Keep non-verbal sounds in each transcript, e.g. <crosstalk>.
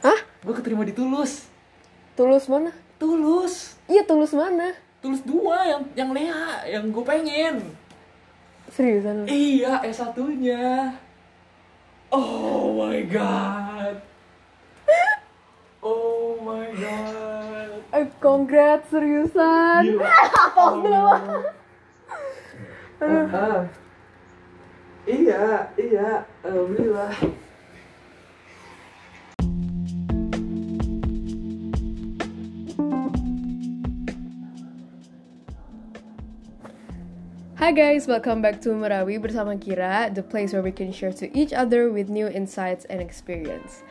Hah? Gue keterima di Tulus. Tulus mana? Tulus. Iya tulus mana? Tulus dua yang yang Lea yang gue pengen. Seriusan? Iya, S satunya. Oh my god. Oh my god. Eh, congrats seriusan. <laughs> Gila. Tos dulu. Ah. Iya, iya, alhamdulillah. Hi guys, welcome back to Merawi bersama Kira, the place where we can share to each other with new insights and experience.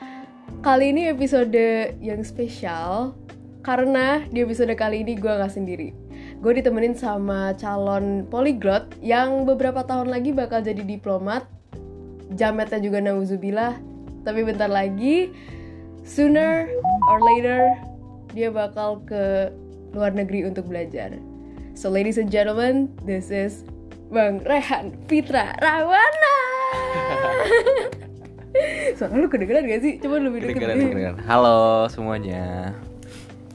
Kali ini episode yang spesial karena di episode kali ini gue nggak sendiri. Gue ditemenin sama calon polyglot yang beberapa tahun lagi bakal jadi diplomat. Jametnya juga nauzubillah. Tapi bentar lagi, sooner or later, dia bakal ke luar negeri untuk belajar. So ladies and gentlemen, this is Bang Rehan Fitra Rawana. <laughs> Soalnya lu kedengeran gak sih? Coba lebih deket. Kedengeran, kedengeran. Halo semuanya.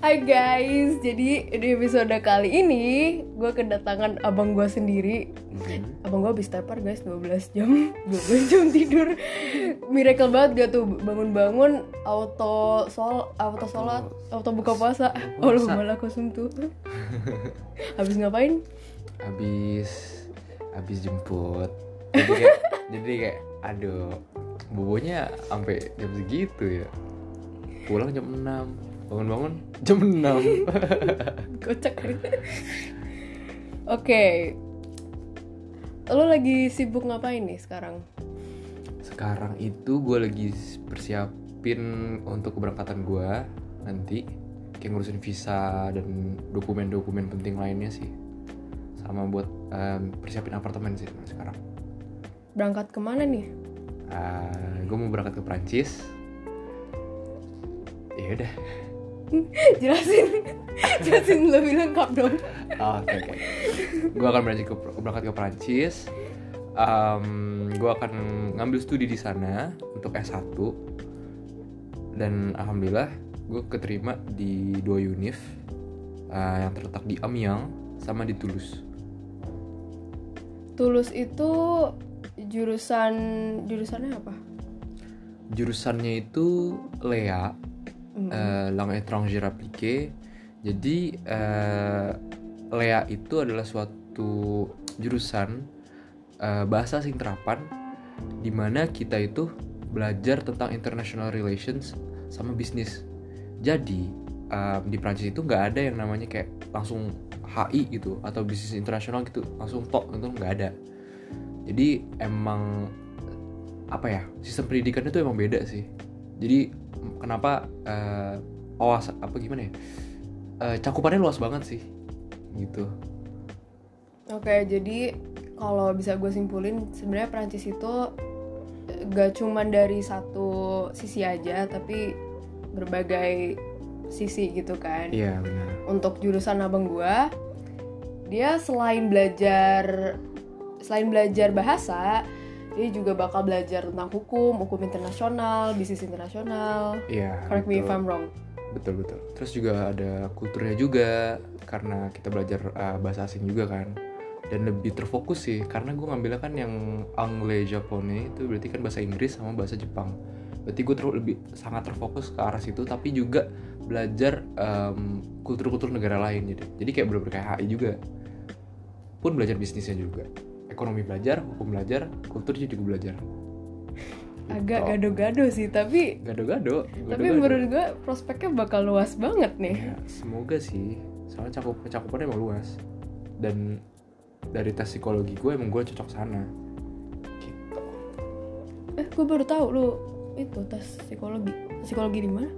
Hai guys, jadi di episode kali ini gue kedatangan abang gue sendiri. Abang gue habis tepar guys 12 jam, <laughs> 12 jam tidur. Miracle banget dia tuh bangun-bangun auto sol, auto sholat, auto buka puasa. Allah malah kosum tuh. <laughs> Habis ngapain? Habis habis jemput. <laughs> Jadi kayak jadi kayak aduh, bobonya sampai jam segitu ya. Pulang jam 6. Bangun-bangun jam 6. Kocak <laughs> Oke Lo lagi sibuk ngapain nih sekarang? Sekarang itu gue lagi persiapin untuk keberangkatan gue nanti kayak ngurusin visa dan dokumen-dokumen penting lainnya sih sama buat em, persiapin apartemen sih sekarang. Berangkat ke mana nih? gue mau berangkat ke Prancis. Ya udah. <laughs> Jelasin Jelasin lebih lengkap dong Oh, Oke. Gue akan berangkat ke berangkat ke Prancis. gue akan ngambil studi di sana untuk S1 dan alhamdulillah gue keterima di dua univ uh, yang terletak di Amiens sama di Toulouse. Tulus itu jurusan Jurusannya apa? Jurusannya itu Lea, Hmm. eh, langue étrangère appliquée. Jadi eh, Lea itu adalah suatu jurusan eh, bahasa asing terapan di mana kita itu belajar tentang international relations sama bisnis. Jadi em, di Prancis itu nggak ada yang namanya kayak langsung HI gitu atau bisnis internasional gitu langsung tok itu nggak ada. Jadi emang apa ya sistem pendidikan itu emang beda sih. Jadi kenapa eh awas apa gimana ya? Eh, cakupannya luas banget sih gitu. Oke, jadi kalau bisa gue simpulin sebenarnya Prancis itu eh, gak cuman dari satu sisi aja, tapi berbagai sisi gitu kan. Iya benar. Untuk jurusan abang gue, dia selain belajar selain belajar bahasa, dia juga bakal belajar tentang hukum, hukum internasional, bisnis internasional. Iya. Correct me if betul. I'm wrong. Betul betul. Terus juga ada kulturnya juga karena kita belajar uh, bahasa asing juga kan. Dan lebih terfokus sih karena gue ngambilnya kan yang Anglais Japonais itu berarti kan bahasa Inggris sama bahasa Jepang. Berarti gue ter- lebih sangat terfokus ke arah situ tapi juga belajar em, kultur-kultur negara lain jadi. Jadi kayak bener-bener kayak HI juga. Pun belajar bisnisnya juga. Ekonomi belajar, hukum belajar, kulturnya juga belajar. Agak Gitu. gado-gado sih, tapi Gado-gado. tapi menurut gue prospeknya bakal luas banget nih. Ya, semoga sih. Soalnya cakup cakupannya emang luas. Dan dari tes psikologi gue emang gue cocok sana. Gitu. Eh, gue baru tahu lu itu tes psikologi. Psikologi di mana?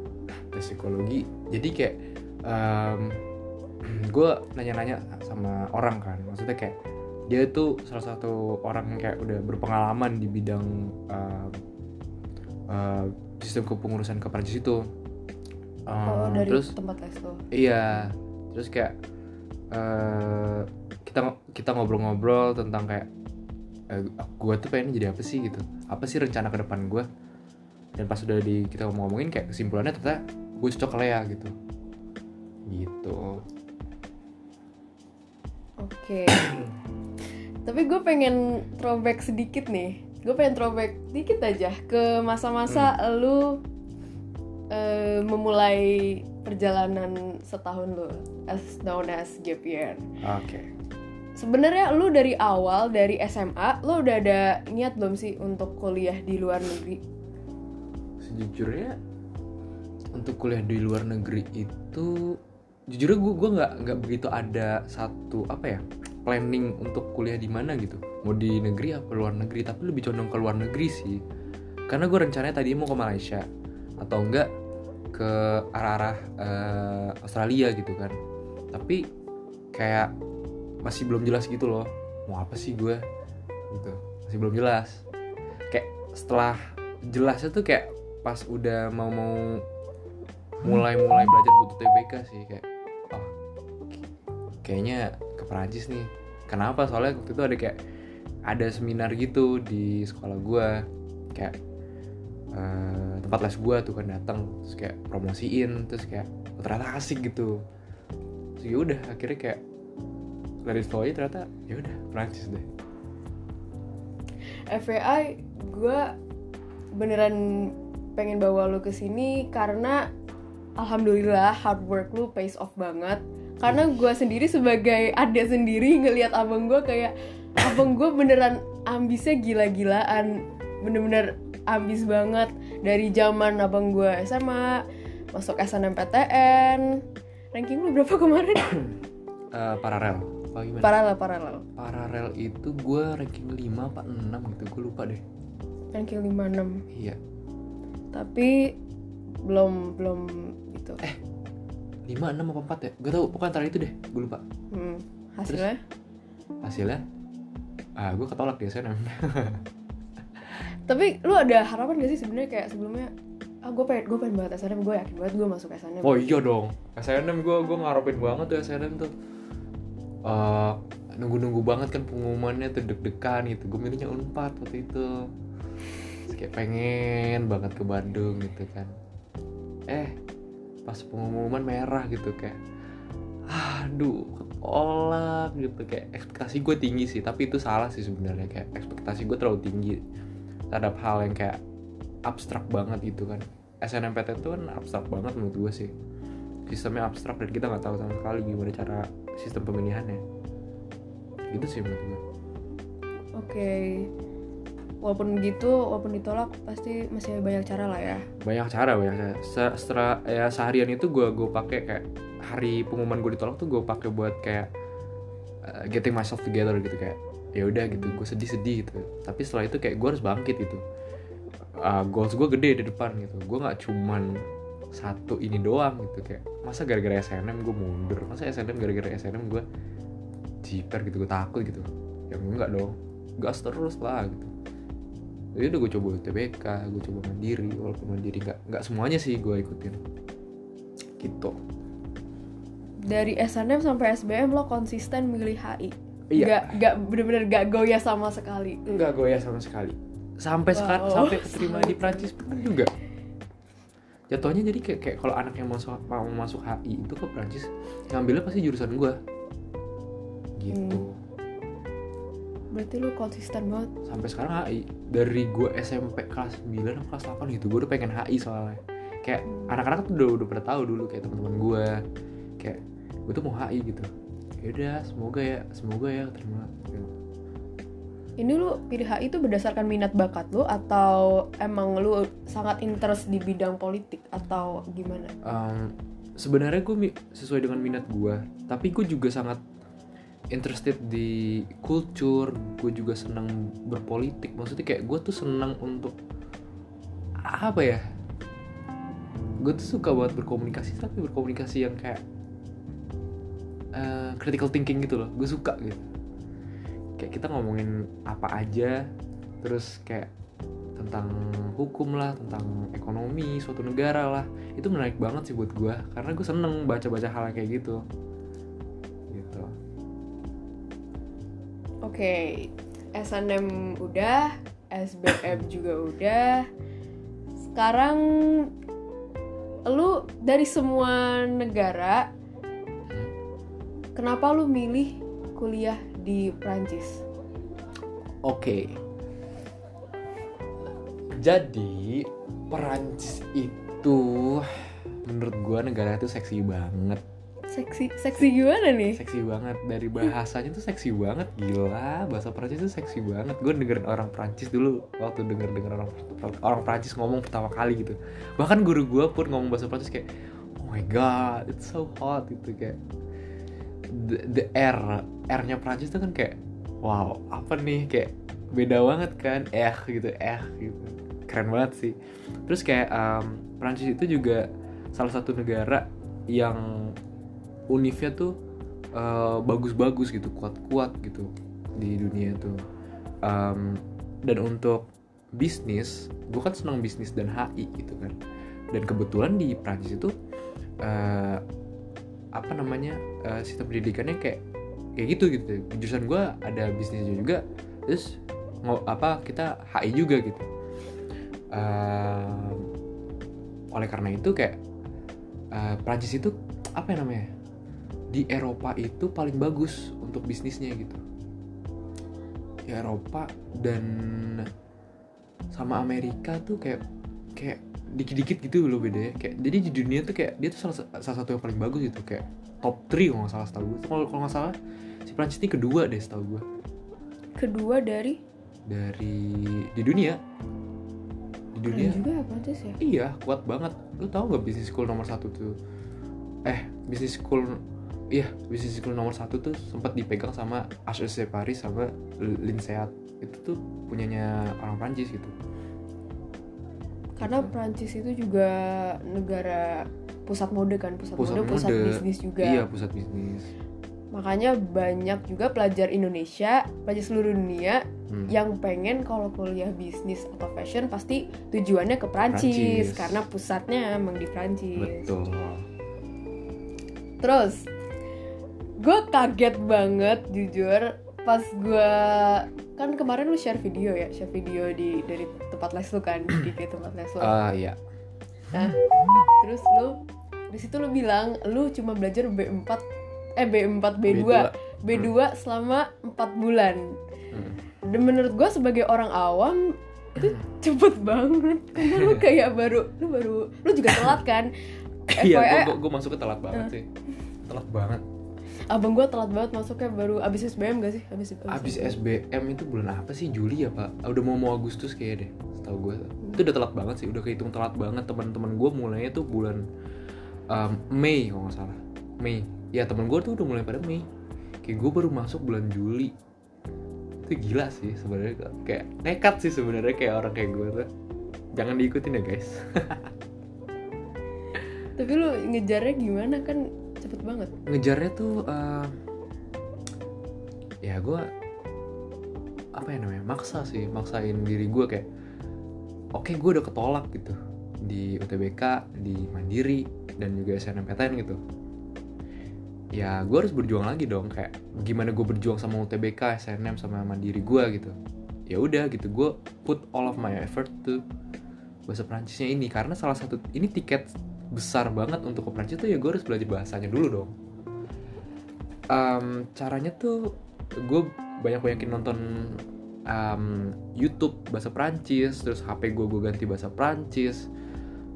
Tes psikologi. Jadi kayak em, <clears throat> gue nanya-nanya sama orang kan. Maksudnya kayak dia itu salah satu orang yang kayak udah berpengalaman di bidang em, eh, sistem kepengurusan ke Prancis itu. Em, Oh, dari terus tempat les tuh. Iya, terus kayak eh kita kita ngobrol-ngobrol tentang kayak gue tuh pengen jadi apa sih gitu, apa sih rencana ke depan gue? dan pas udah di kita ngomong-ngomongin kayak kesimpulannya ternyata gue cocok ke Lea gitu gitu Oke. <coughs> Tapi gue pengen throwback sedikit nih. Gue pengen throwback dikit aja ke masa-masa lu eh, memulai perjalanan setahun lu as known as gap year. oke Sebenarnya lu dari awal dari SMA lu udah ada niat belum sih untuk kuliah di luar negeri? sejujurnya untuk kuliah di luar negeri itu jujurnya gue gue nggak nggak begitu ada satu apa ya planning untuk kuliah di mana gitu. Mau di negeri apa luar negeri tapi lebih condong ke luar negeri sih. Karena gue rencananya tadi mau ke Malaysia atau enggak ke arah-arah eh, Australia gitu kan. Tapi kayak masih belum jelas gitu loh mau apa sih gue gitu. Masih belum jelas. Kayak setelah jelasnya tuh kayak pas udah mau mau mulai mulai belajar butuh TBK sih kayak oh kayaknya Perancis nih. Kenapa? Soalnya waktu itu ada kayak ada seminar gitu di sekolah gue kayak eh, tempat les gue tuh kan datang terus kayak promosiin terus kayak oh, ternyata asik gitu. Terus ya udah akhirnya kayak dari aja ternyata ya udah Perancis deh. FYI gue beneran pengen bawa lu ke sini karena alhamdulillah hard work lu pays off banget karena gue sendiri sebagai adik sendiri ngelihat abang gue kayak abang gue beneran ambisnya gila-gilaan. Bener-bener ambis banget. Dari zaman abang gue SMA masuk SNMPTN ranking lu berapa kemarin? <coughs> Eh, paralel. Apa gimana? Paralel paralel. Paralel itu gue ranking 5 apa 6 gitu. Gue lupa deh. Ranking 56 iya. Tapi belum belum gitu 5 6 apa 4 ya? Gue tau pokoknya antara itu deh gue lupa. Hmm, hasilnya? Hasilnya? Ah gue ketolak di SNM <laughs> tapi lu ada harapan gak sih sebenarnya kayak sebelumnya ah gue pengen gue pengen banget SNM gue yakin banget gue masuk SNM oh iya dong. SNM gue gue ngarepin banget tuh SNM tuh. Eh, nunggu-nunggu banget kan pengumumannya tuh deg-degan gitu. Gue milihnya unpad waktu itu. Terus kayak pengen banget ke Bandung gitu kan. Eh pas pengumuman merah gitu kayak aduh ketolak gitu. Kayak ekspektasi gue tinggi sih tapi itu salah sih sebenarnya. Kayak ekspektasi gue terlalu tinggi terhadap hal yang kayak abstrak banget gitu kan. SNMPTN itu kan abstrak banget menurut gue sih. Sistemnya abstrak dan kita nggak tahu sama sekali gimana cara sistem pemilihannya. Gitu sih menurut gue. Oke walaupun begitu walaupun ditolak pasti masih banyak cara lah ya. Banyak cara banyak cara. Se- setelah ya seharian itu gue gue pakai kayak hari pengumuman gue ditolak tuh gue pakai buat kayak uh, getting myself together gitu kayak ya udah gitu. Gue sedih-sedih gitu. Tapi setelah itu kayak gue harus bangkit gitu. Uh, goals gue gede di depan gitu. Gue nggak cuman satu ini doang gitu kayak masa gara-gara SNM gue mundur? Masa SNM gara-gara SNM gue jiper gitu gue takut gitu? Ya enggak dong. Gas terus lah gitu jadi udah gue coba UTBK gue coba mandiri walaupun mandiri nggak nggak semuanya sih gue ikutin. Gitu. Dari SNM sampai SBM lo konsisten milih HI Iya. Gak, gak bener-bener gak goyah sama sekali. Nggak goyah sama sekali. Sampai sekarang Wow. sampai keterima di Prancis pun juga. Jatuhnya jadi kayak, kayak kalau anak yang mau masuk mau masuk HI itu ke Prancis ngambilnya pasti jurusan gue gitu berarti lo konsisten banget. Sampai sekarang HI dari gue SMP kelas 9 atau kelas 8 gitu gue udah pengen HI soalnya. Kayak anak-anak tuh udah udah pada tahu dulu kayak teman-teman gue kayak gue tuh mau HI gitu. Ya udah semoga ya semoga ya terima gitu. ini lu pilih HI itu berdasarkan minat bakat lu atau emang lu sangat interest di bidang politik atau gimana? Um, sebenarnya gue sesuai dengan minat gue tapi gue juga sangat interested di culture gue juga senang berpolitik. Maksudnya kayak gue tuh senang untuk apa ya? Gue tuh suka buat berkomunikasi tapi berkomunikasi yang kayak eh, critical thinking gitu loh. Gue suka gitu. Kayak kita ngomongin apa aja terus kayak tentang hukum lah tentang ekonomi suatu negara lah. Itu menarik banget sih buat gue karena gue seneng baca-baca hal kayak gitu Oke, SNM udah, SBM juga udah. sekarang lu dari semua negara kenapa lu milih kuliah di Prancis? Oke. Jadi Perancis itu menurut gua negara itu seksi banget. Seksi seksi gimana nih? Seksi banget dari bahasanya tuh seksi banget gila. Bahasa Perancis tuh seksi banget. Gue dengerin orang Perancis dulu waktu denger denger orang orang Perancis ngomong pertama kali gitu. Bahkan guru gua pun ngomong bahasa Perancis kayak oh my god, it's so hot gitu kayak the, the R R-nya Perancis tuh kan kayak wow apa nih kayak beda banget kan eh gitu eh gitu keren banget sih terus kayak um, Perancis itu juga salah satu negara yang univnya tuh uh, bagus-bagus gitu kuat-kuat gitu di dunia tuh. Um, dan untuk bisnis gue kan senang bisnis dan HI gitu kan. Dan kebetulan di Prancis itu uh, apa namanya uh, sistem pendidikannya kayak kayak gitu gitu. Jurusan gue ada bisnisnya juga terus ngo, apa kita HI juga gitu. Uh, oleh karena itu kayak uh, Prancis itu apa ya namanya di Eropa itu paling bagus untuk bisnisnya gitu. Di Eropa dan sama Amerika tuh kayak kayak dikit-dikit gitu loh beda ya. Kayak jadi di dunia tuh kayak dia tuh salah, salah satu yang paling bagus gitu. Kayak top 3 kalau nggak salah setahu gue kalau kalau nggak salah si Prancis ini kedua deh setahu gue Kedua dari? Dari di dunia. Di dunia. Keren juga ya Prancis ya? iya kuat banget. Lu tahu nggak bisnis school nomor satu tuh? Eh bisnis school iya bisnis school nomor satu tuh sempat dipegang sama HEC Paris sama Linseat itu tuh punyanya orang Prancis gitu Karena Prancis itu juga negara pusat mode kan, pusat, Pusat mode, pusat mode. bisnis juga. iya pusat bisnis Makanya banyak juga pelajar Indonesia, pelajar seluruh dunia Hmm. yang pengen kalau kuliah bisnis atau fashion pasti tujuannya ke Prancis, Prancis. karena pusatnya emang di Prancis. betul Terus gue kaget banget jujur pas gue kan kemarin lu share video ya, share video di dari tempat les lu kan, di tempat les lu. ah iya. Nah, terus lu di situ lu bilang lu cuma belajar B4 eh B4 B2 B2, selama 4 bulan. Hmm. Dan menurut gua sebagai orang awam itu cepet banget. Karena lu kayak baru lu baru lu juga telat kan? Iya gue gue masuknya telat banget sih. Telat banget abang gua telat banget masuknya baru abis SBM gak sih? Abis abis SBM itu bulan apa sih? Juli ya pak? Ah, udah mau mau Agustus kayaknya deh setahu gue itu udah telat banget sih udah kehitung telat banget. Teman-teman gue mulainya tuh bulan um, Mei kalau nggak salah. Mei. Ya teman gue tuh udah mulai pada Mei. Kayak gue baru masuk bulan Juli. Itu gila sih sebenarnya kayak nekat sih sebenarnya kayak orang kayak gue tuh. Jangan diikutin ya guys. <laughs> Tapi lu ngejarnya gimana? Kan cepet banget. Ngejarnya tuh eh, ya gue apa ya namanya maksa sih maksain diri gue kayak oke gue udah ketolak gitu. Di UTBK di Mandiri dan juga SNMPTN gitu. Ya gue harus berjuang lagi dong kayak gimana gue berjuang sama UTBK SNM sama Mandiri gue gitu. Ya udah gitu gue put all of my effort to bahasa Prancisnya ini karena salah satu ini tiket besar banget untuk ke Prancis tuh ya gue harus belajar bahasanya dulu dong. Em, caranya tuh gue banyak banyakin nonton em, YouTube bahasa Prancis terus HP gue gue ganti bahasa Prancis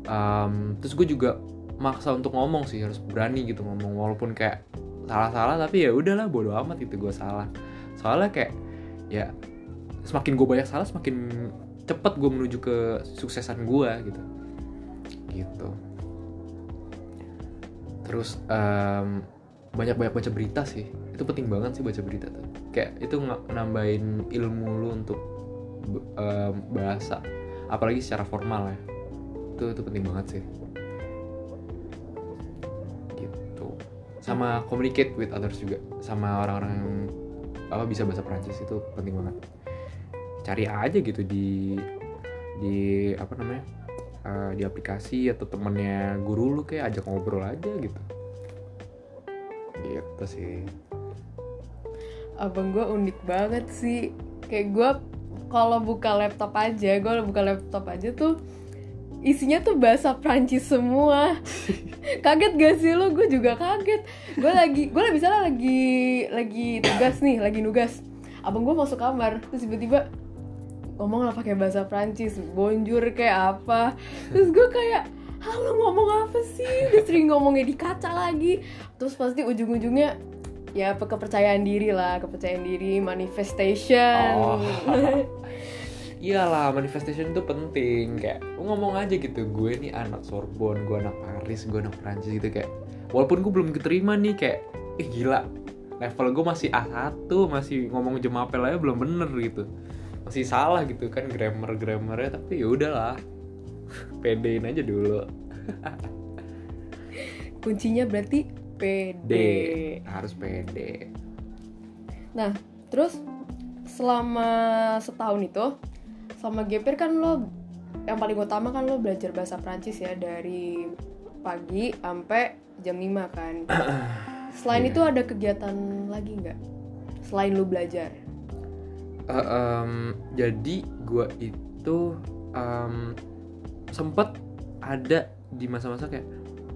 Em, terus gue juga maksa untuk ngomong sih harus berani gitu ngomong walaupun kayak salah-salah tapi ya udahlah bodo amat gitu gue salah. Soalnya kayak ya semakin gue banyak salah semakin cepet gue menuju ke suksesan gue gitu. Gitu terus em, banyak-banyak baca berita sih. Itu penting banget sih baca berita tuh. Kayak itu nambahin ilmu lu untuk em, bahasa. Apalagi secara formal ya. Itu itu penting banget sih. Gitu. Sama communicate with others juga. Sama orang-orang yang apa bisa bahasa Prancis itu penting banget. Cari aja gitu di di apa namanya eh, di aplikasi atau temennya guru lu kayak ajak ngobrol aja gitu. Gitu sih. Abang gue unik banget sih. Kayak gue kalau buka laptop aja gue buka laptop aja tuh isinya tuh bahasa Prancis semua. <laughs> Kaget gak sih lo gue juga kaget. Gue lagi gue lagi misalnya lagi lagi tugas nih lagi nugas. Abang gue masuk kamar terus tiba-tiba ngomong lah pakai bahasa Prancis bonjour kayak apa. Terus gue kayak halo ngomong apa sih? Dia sering ngomongnya di kaca lagi. Terus pasti ujung-ujungnya ya pe- kepercayaan diri lah kepercayaan diri manifestation. Oh. <laughs> Iyalah manifestation itu penting. Kayak ngomong aja gitu gue nih anak Sorbonne gue anak Paris gue anak Prancis gitu kayak. Walaupun gue belum keterima nih kayak ih gila level gue masih A1 masih ngomong jemapel aja belum bener gitu masih salah gitu kan grammar grammarnya tapi ya udahlah pedein aja dulu kuncinya berarti PD. D harus pede Nah, terus selama setahun itu, selama GPR kan lo yang paling utama kan lo belajar bahasa Prancis ya dari pagi sampai jam 5 kan. <clears throat> Selain Iya. itu ada kegiatan lagi nggak? Selain lo belajar. Eh, em, jadi gue itu em, sempet ada di masa-masa kayak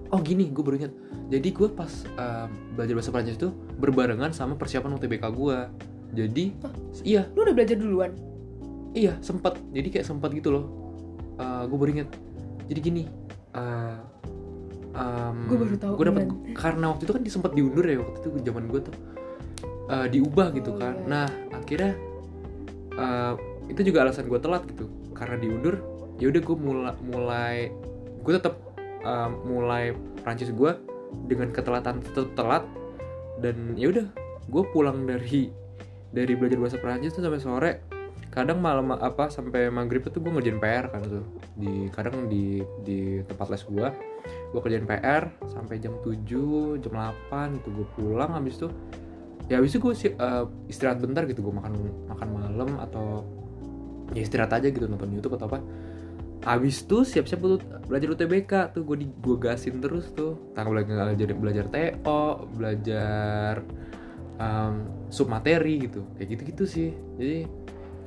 oh gini gue baru ingat. Jadi gue pas em, belajar bahasa Prancis itu berbarengan sama persiapan UTBK gue jadi iya. Lo udah belajar duluan? iya sempet. Jadi kayak sempet gitu loh. Gue baru ingat. Jadi gini eh, em, Gua baru tahu, gua dapet beneran. karena waktu itu kan sempat diundur ya waktu itu zaman gue tuh eh, diubah gitu Oh, kan. iya. nah akhirnya eh, itu juga alasan gue telat gitu. Karena diundur ya udah gue mulai mulai gue tetap eh, mulai Prancis gue dengan ketelatan tetap telat. Dan ya udah gue pulang dari dari belajar bahasa Prancis tuh sampai sore. Kadang malam apa sampai maghrib itu gue ngerjain PR kan tuh. Di kadang di di tempat les gue gue kerjain PR sampai jam 7 jam 8 gitu gue pulang. Habis itu ya habis itu gue istirahat bentar gitu gue makan makan malam atau ya istirahat aja gitu nonton YouTube atau apa. Habis itu siap-siap untuk belajar UTBK tuh gue di gue gasin terus tuh. Tanggal belajar belajar belajar TO belajar um, sub materi gitu. Kayak gitu-gitu sih. Jadi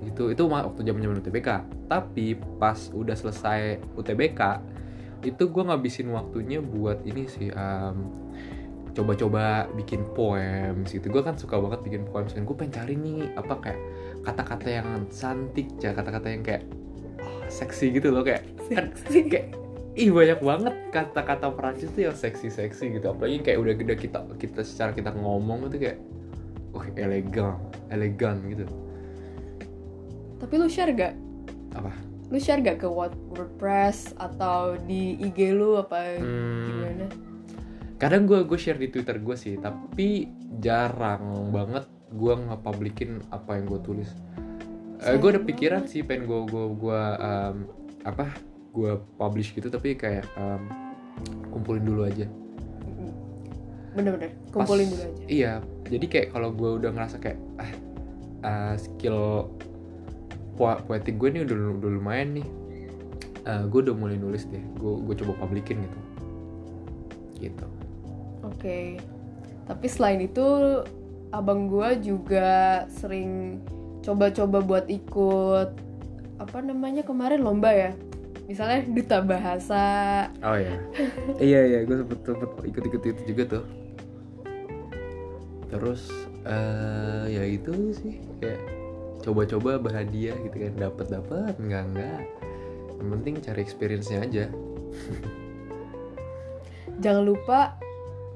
gitu. Itu waktu zaman zaman UTBK tapi pas udah selesai UTBK itu gue ngabisin waktunya buat ini sih um, coba-coba bikin poem gitu gue kan suka banget bikin poem kan gue pengen cari nih apa kayak kata-kata yang cantik ya kata-kata yang kayak oh, seksi gitu loh kayak kan Seksi. kayak ih banyak banget kata-kata Perancis tuh yang seksi-seksi gitu apalagi kayak udah udah kita kita secara kita ngomong itu kayak wah elegan elegan gitu Tapi lo share gak? apa Lo share gak ke Word- WordPress atau di IG lu apa Hmm. gimana? Kadang gue gue share di Twitter gue sih tapi jarang banget gue nge-publikin apa yang gue tulis gue ada pikiran sih pengen gue gue gue um, apa gue publish gitu tapi kayak um, kumpulin dulu aja Bener-bener, Pas- kumpulin dulu aja. Iya, jadi kayak kalau gue udah ngerasa kayak ah uh, skill po- poetik gue nih udah udah lumayan nih, gue udah mulai nulis deh. Gue gue coba publikin gitu. Gitu. Oke. Tapi selain itu abang gua juga sering coba-coba buat ikut apa namanya kemarin lomba ya. Misalnya duta bahasa. Oh ya. iya iya, gue sempet sempet ikut ikut itu juga tuh. Terus eh ya itu sih kayak coba-coba berhadiah gitu kan dapat dapat enggak enggak yang penting cari experience-nya aja Jangan lupa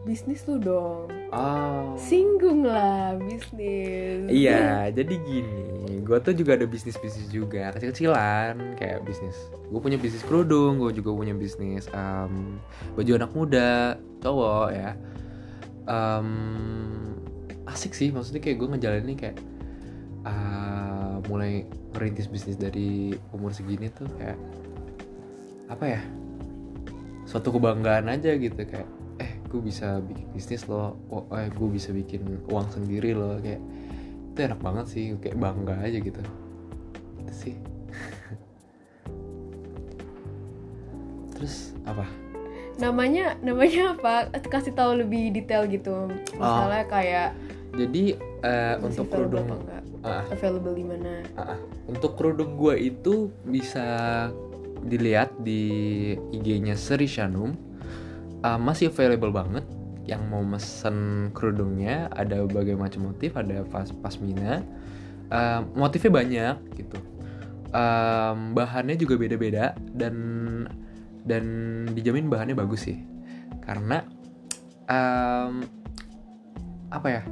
bisnis lu dong. oh Singgung lah bisnis. Iya, <laughs> jadi gini, gue tuh juga ada bisnis-bisnis juga, kecil-kecilan, kayak bisnis. Gue punya bisnis kerudung, gue juga punya bisnis em, baju anak muda, cowok ya. Em, asik sih, maksudnya kayak gue ngejalanin kayak ah, mulai merintis bisnis dari umur segini tuh kayak apa ya? Suatu kebanggaan aja gitu kayak gue bisa bikin bisnis loh oh, eh gue bisa bikin uang sendiri loh kayak itu enak banget sih kayak bangga aja gitu itu sih <laughs> terus apa Namanya namanya apa? Kasih tahu lebih detail gitu. Misalnya kayak jadi masih untuk kerudung ah, Available di mana? ah. untuk kerudung gue itu bisa dilihat di IG-nya Seri Shanum uh, masih available banget. Yang mau mesen kerudungnya ada berbagai macam motif. Ada pas pasmina. Uh, motifnya banyak gitu. Um, bahannya juga beda-beda dan dan dijamin bahannya bagus sih. Karena um, apa ya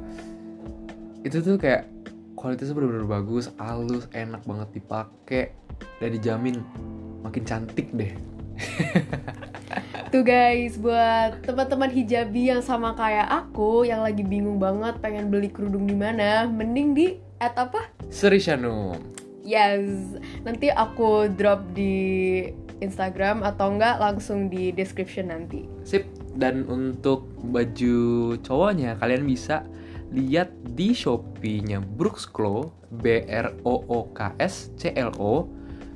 itu tuh kayak kualitasnya bener-bener bagus halus enak banget dipakai dan dijamin makin cantik deh <laughs> Tuh guys, buat teman-teman hijabi yang sama kayak aku yang lagi bingung banget pengen beli kerudung di mana, mending di at apa? Seri Shanum. Yes, nanti aku drop di Instagram atau enggak langsung di description nanti. Sip. Dan untuk baju cowoknya kalian bisa lihat di Shopee-nya Brooks Clo B R O O K S C L O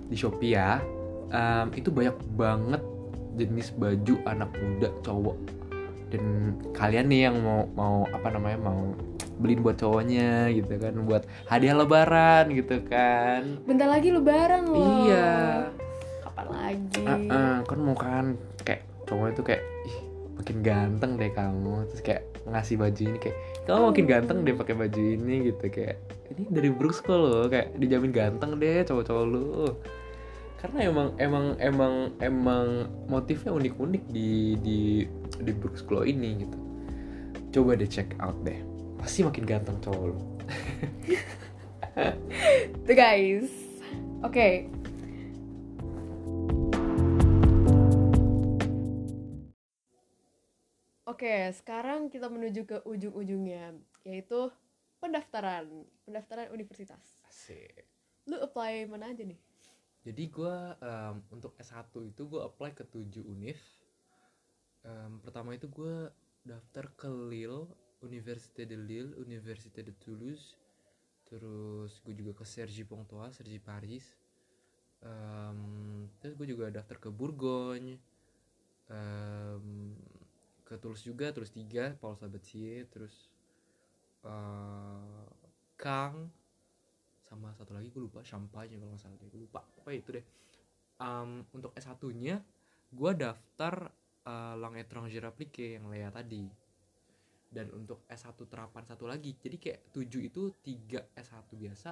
di Shopee ya. Um, itu banyak banget jenis baju anak muda cowok. Dan kalian nih yang mau mau apa namanya mau beliin buat cowoknya gitu kan buat hadiah lebaran gitu kan. Bentar lagi lebaran loh. Iya. Kapan lagi? Uh -uh, kan mau kan kayak cowok itu kayak ih makin ganteng deh kamu. Terus kayak ngasih baju ini kayak kamu makin ganteng deh pakai baju ini gitu. Kayak ini dari Brooks kok loh kayak dijamin ganteng deh cowok-cowok lu karena emang emang emang emang motifnya unik-unik di di di Brooks Glow ini gitu coba deh check out deh pasti makin ganteng cowok lo <laughs> tuh guys oke okay. Oke, sekarang kita menuju ke ujung-ujungnya, yaitu pendaftaran, pendaftaran universitas. Asik. Lu apply mana aja nih? Jadi gue um, untuk S1 itu gue apply ke 7 univ. Um, pertama itu gue daftar ke Lille Université de Lille Université de Toulouse. Terus gue juga ke Sergi Pontoise Sergi Paris. Um, terus gue juga daftar ke Bourgogne. Um, ke Toulouse juga Toulouse 3 Paul Sabatier terus uh, Kang sama satu lagi gue lupa champagne kalau nggak salah deh gue lupa. Apa itu deh. Um, untuk S 1 nya gue daftar uh, langue étranger appliqué yang Lea tadi. Dan untuk S1 terapan satu lagi jadi kayak 7 itu 3 S1 biasa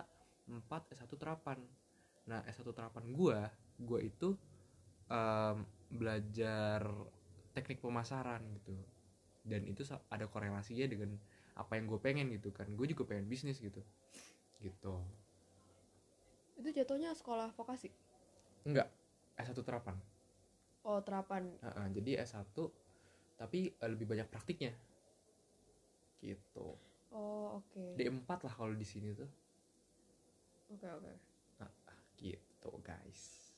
4 S1 terapan. Nah S1 terapan gue gue itu um, belajar teknik pemasaran gitu. Dan itu ada korelasinya dengan apa yang gue pengen gitu kan. Gue juga pengen bisnis gitu. Gitu itu jatuhnya sekolah vokasi? Enggak. S1 terapan. Oh terapan. Uh -uh, jadi S1 tapi uh, lebih banyak praktiknya. Gitu. Oh oke. Okay. D4 lah kalau di sini tuh. Oke okay, oke. Okay. nah, gitu guys.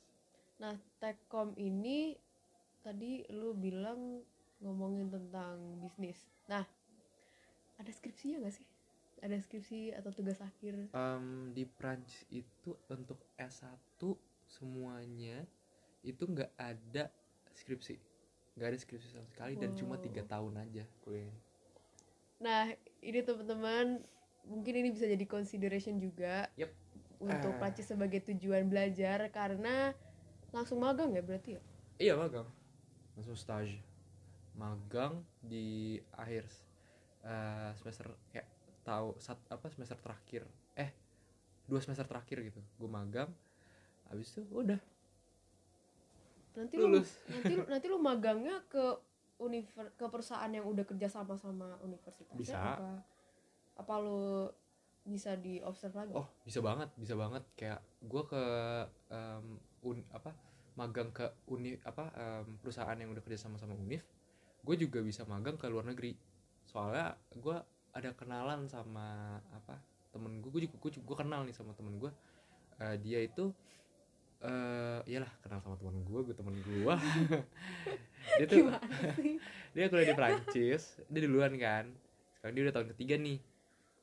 Nah tekom ini tadi lu bilang ngomongin tentang bisnis. Nah ada skripsinya gak sih ada skripsi atau tugas akhir um, di Prancis itu untuk S1 semuanya itu nggak ada skripsi nggak ada skripsi sama sekali wow. dan cuma tiga tahun aja kuliah nah ini teman-teman mungkin ini bisa jadi consideration juga yep. untuk uh. Prancis sebagai tujuan belajar karena langsung magang ya berarti ya iya magang langsung stage magang di akhir uh, semester kayak tahu sat apa semester terakhir. Eh dua semester terakhir gitu. Gue magang habis itu udah. Nanti lulus. lu, nanti lu, nanti lu magangnya ke univer ke perusahaan yang udah kerja sama sama universitas bisa. apa? Apa lu bisa di observe lagi? Oh bisa banget bisa banget. Kayak gue ke um, un apa magang ke uni apa um, perusahaan yang udah kerja sama sama univ gue juga bisa magang ke luar negeri. Soalnya gue ada kenalan sama apa temen gue gue juga gue, gue kenal nih sama temen gue uh, dia itu uh, iyalah kenal sama temen gue gue temen gue <laughs> dia tuh <laughs> dia kuliah di Prancis dia duluan kan. Sekarang dia udah tahun ketiga nih.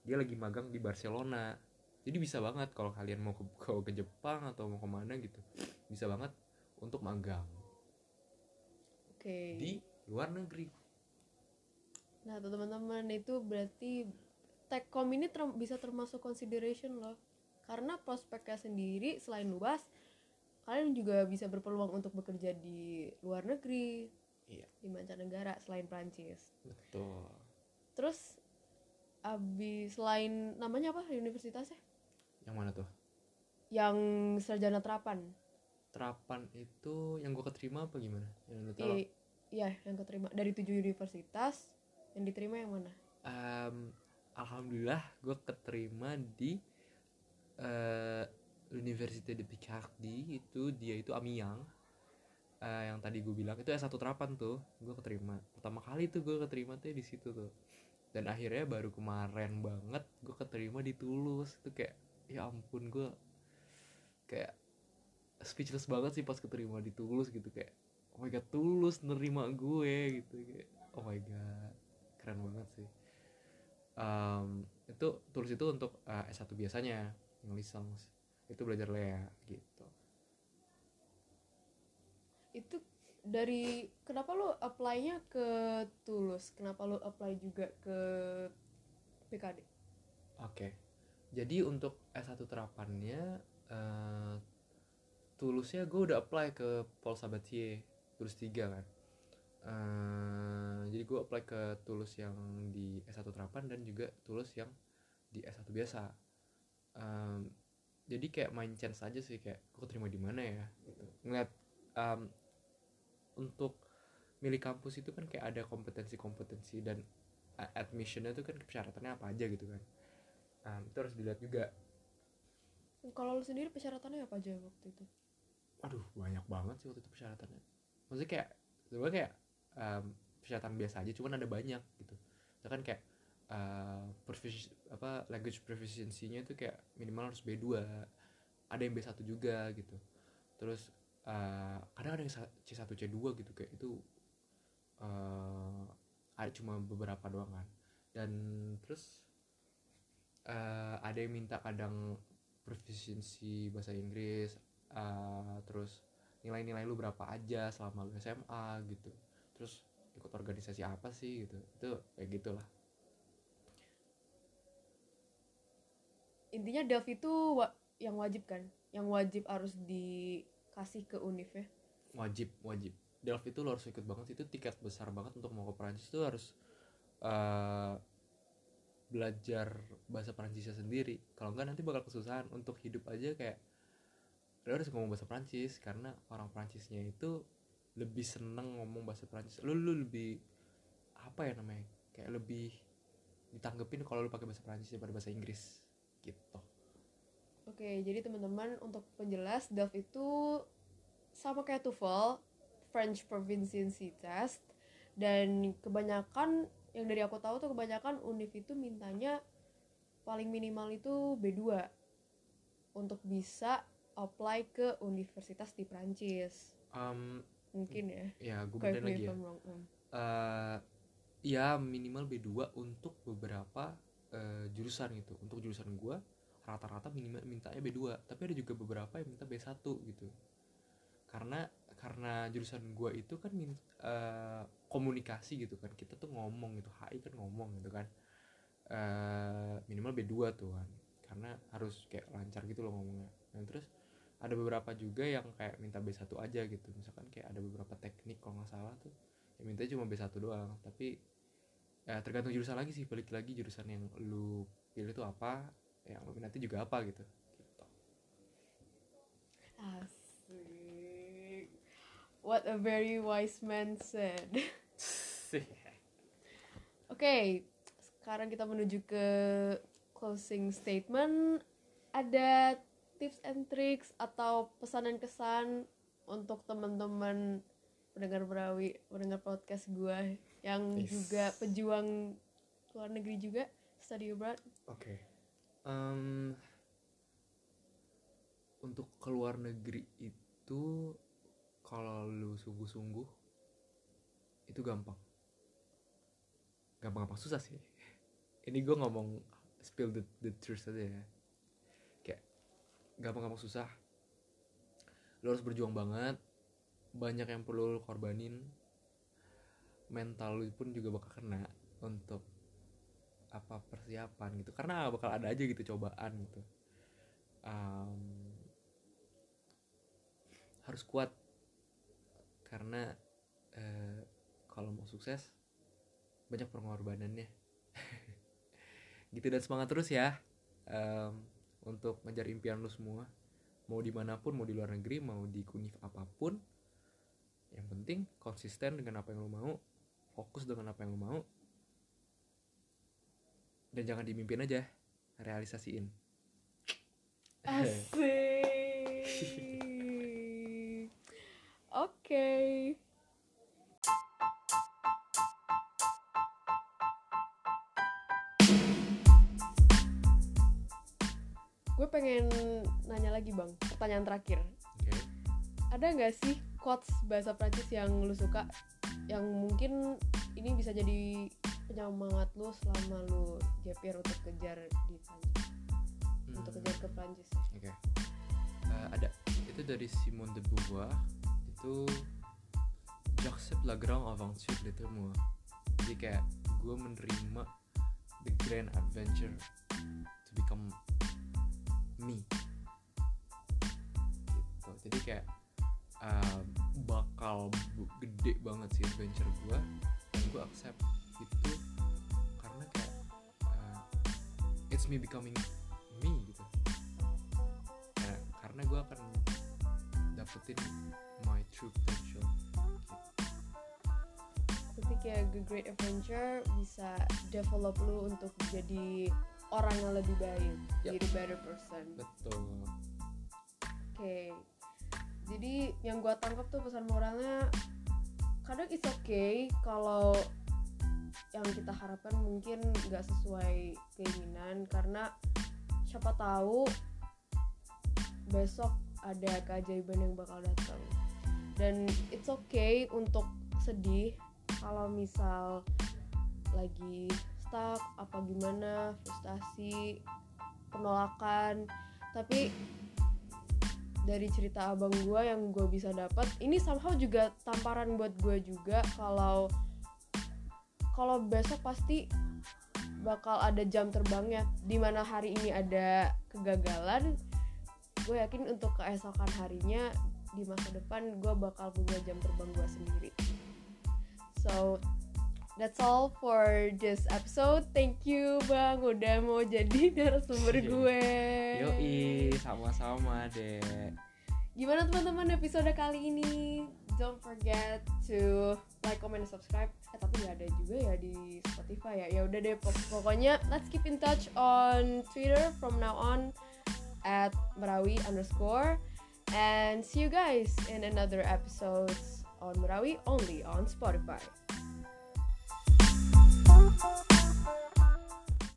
Dia lagi magang di Barcelona. Jadi bisa banget kalau kalian mau ke, ke ke Jepang atau mau ke mana gitu bisa banget untuk magang. Okay. di luar negeri Nah, teman-teman itu berarti Techcom ini ter bisa termasuk consideration loh. Karena prospeknya sendiri selain luas, kalian juga bisa berpeluang untuk bekerja di luar negeri iya. di mancanegara selain Prancis betul. Terus abis selain namanya apa? Universitasnya? Yang mana tuh? Yang sarjana terapan. Terapan itu yang gue keterima apa gimana? Yang lu tahu I- iya yang keterima. Dari tujuh universitas yang diterima yang mana? Em, alhamdulillah gue keterima di eh Université de Picardie. Itu dia itu Amiens. Eh, yang tadi gue bilang itu S1 terapan tuh gue keterima. Pertama kali tuh gue keterima tuh di situ tuh. Dan akhirnya baru kemarin banget gue keterima di Toulouse. Itu kayak ya ampun gue kayak speechless banget sih pas keterima di Toulouse gitu. Kayak oh my god Toulouse nerima gue gitu. Kayak oh my god keren banget sih. Em, itu Toulouse itu untuk eh, S1 biasanya yang licence itu belajar Lea gitu. Itu dari kenapa lo apply-nya ke Tulus? Kenapa lo apply juga ke PKD Oke. Jadi untuk S1 terapannya eh tulusnya gue udah apply ke Paul Sabatier tulus 3 kan. Eh jadi gue apply ke tulus yang di S1 terapan dan juga tulus yang di S1 biasa. Em, jadi kayak main chance aja sih kayak gue terima di mana ya gitu. Ngeliat em, untuk milih kampus itu kan kayak ada kompetensi-kompetensi dan uh, admissionnya tuh kan persyaratannya apa aja gitu kan. Nah, itu harus dilihat juga. kalau lo sendiri persyaratannya apa aja waktu itu Aduh, banyak banget sih waktu itu persyaratannya. Maksudnya kayak sebenarnya kayak um, persyaratan biasa aja, cuman ada banyak gitu. Misalkan kayak uh, profici- apa language proficiency-nya itu kayak minimal harus B2. Ada yang B1 juga gitu. Terus uh, kadang ada yang sa- C1 C2 gitu kayak itu uh, ada cuma beberapa doang kan. Dan terus eh, ada yang minta kadang proficiency bahasa Inggris eh, terus nilai-nilai lu berapa aja selama lu SMA gitu terus ikut organisasi apa sih gitu. Itu kayak gitulah. Intinya DAF itu wa- yang wajib kan? Yang wajib harus dikasih ke univ ya? Wajib wajib. Delft itu lo harus ikut banget itu tiket besar banget untuk mau ke Perancis itu harus eh, belajar bahasa Perancisnya sendiri. Kalau enggak nanti bakal kesusahan. Untuk hidup aja kayak lo harus ngomong bahasa Perancis. Karena orang Perancisnya itu lebih seneng ngomong bahasa Perancis. Lu lu lebih apa ya namanya kayak lebih ditanggepin kalau lu pakai bahasa Perancis daripada bahasa Inggris gitu. Oke jadi teman-teman untuk penjelas DAF itu sama kayak TOEFL French Proficiency Test dan kebanyakan yang dari aku tahu tuh kebanyakan univ itu mintanya paling minimal itu B2 untuk bisa apply ke universitas di Prancis Em, mungkin ya ya gue benerin me lagi ya eh ya minimal B2 untuk beberapa eh, jurusan gitu. Untuk jurusan gua rata-rata minimal mintanya B2, tapi ada juga beberapa yang minta B1 gitu. Karena karena jurusan gua itu kan min- eh, komunikasi gitu kan. Kita tuh ngomong gitu, HI kan ngomong gitu kan. Eh, minimal B2 tuh kan. Karena harus kayak lancar gitu loh ngomongnya. Nah, terus ada beberapa juga yang kayak minta B1 aja gitu. Misalkan kayak ada beberapa teknik kalau nggak salah tuh yang minta cuma B1 doang. Tapi ya tergantung jurusan lagi sih balik lagi jurusan yang lu pilih itu apa yang lu minati juga apa gitu. Gitu asik. What a very wise man said. Sih <laughs> Oke, sekarang kita menuju ke closing statement. Ada tips and tricks atau pesanan kesan untuk teman-teman pendengar Berawi, pendengar podcast gue yang Yes. juga pejuang luar negeri juga, study abroad. oke. Em, untuk keluar negeri itu kalau lu sungguh-sungguh itu gampang. Gampang apa? Susah sih. Ini gue ngomong spill the, the truth aja ya gampang-gampang susah. Lu harus berjuang banget. Banyak yang perlu lu korbanin. Mental lu pun juga bakal kena untuk apa persiapan gitu. Karena bakal ada aja gitu cobaan gitu. Em, harus kuat. Karena eh, kalau mau sukses banyak pengorbanannya. <laughs> Gitu dan semangat terus ya. Em, untuk ngejar impian lu semua mau di mana pun mau di luar negeri mau di kunif apa pun yang penting konsisten dengan apa yang lu mau fokus dengan apa yang lu mau dan jangan dimimpin aja realisasiin Asik. <laughs> Oke. Gue pengen nanya lagi bang, pertanyaan terakhir. oke Ada nggak sih quotes bahasa Prancis yang lu suka, yang mungkin ini bisa jadi penyemangat lu selama lu year untuk kejar di Prancis, untuk Hmm. kejar ke Prancis. Oke. Eh, ada. Itu dari Simone de Beauvoir. Itu J'accepte la grande aventure d'être moi. Jadi kayak gue menerima the grand adventure to become me. Gitu. Jadi kayak um, bakal gede banget sih adventure gue dan gue accept itu karena kayak uh, it's me becoming me gitu Karena- karena gue akan dapetin my true potential gitu. Berarti kayak The Great Adventure bisa develop lu untuk jadi orang yang lebih baik, Yap. jadi better person. betul Oke. Jadi yang gua tangkap tuh pesan moralnya kadang it's okay kalau yang kita harapkan mungkin nggak sesuai keinginan karena siapa tahu besok ada keajaiban yang bakal datang dan it's okay untuk sedih kalau misal lagi stuck apa gimana frustasi penolakan. Tapi dari cerita abang gue yang gue bisa dapat ini somehow juga tamparan buat gue juga kalau kalau besok pasti bakal ada jam terbangnya di mana hari ini ada kegagalan. Gue yakin untuk keesokan harinya di masa depan gue bakal punya jam terbang gue sendiri. So that's all for this episode thank you bang udah mau jadi <laughs> narasumber gue yoi sama-sama deh Gimana teman-teman episode kali ini? Don't forget to like, comment, and subscribe. Eh tapi nggak ada juga ya di Spotify ya. Ya udah deh pok- pokoknya let's keep in touch on Twitter from now on at Merawi underscore and see you guys in another episodes on Merawi only on Spotify. you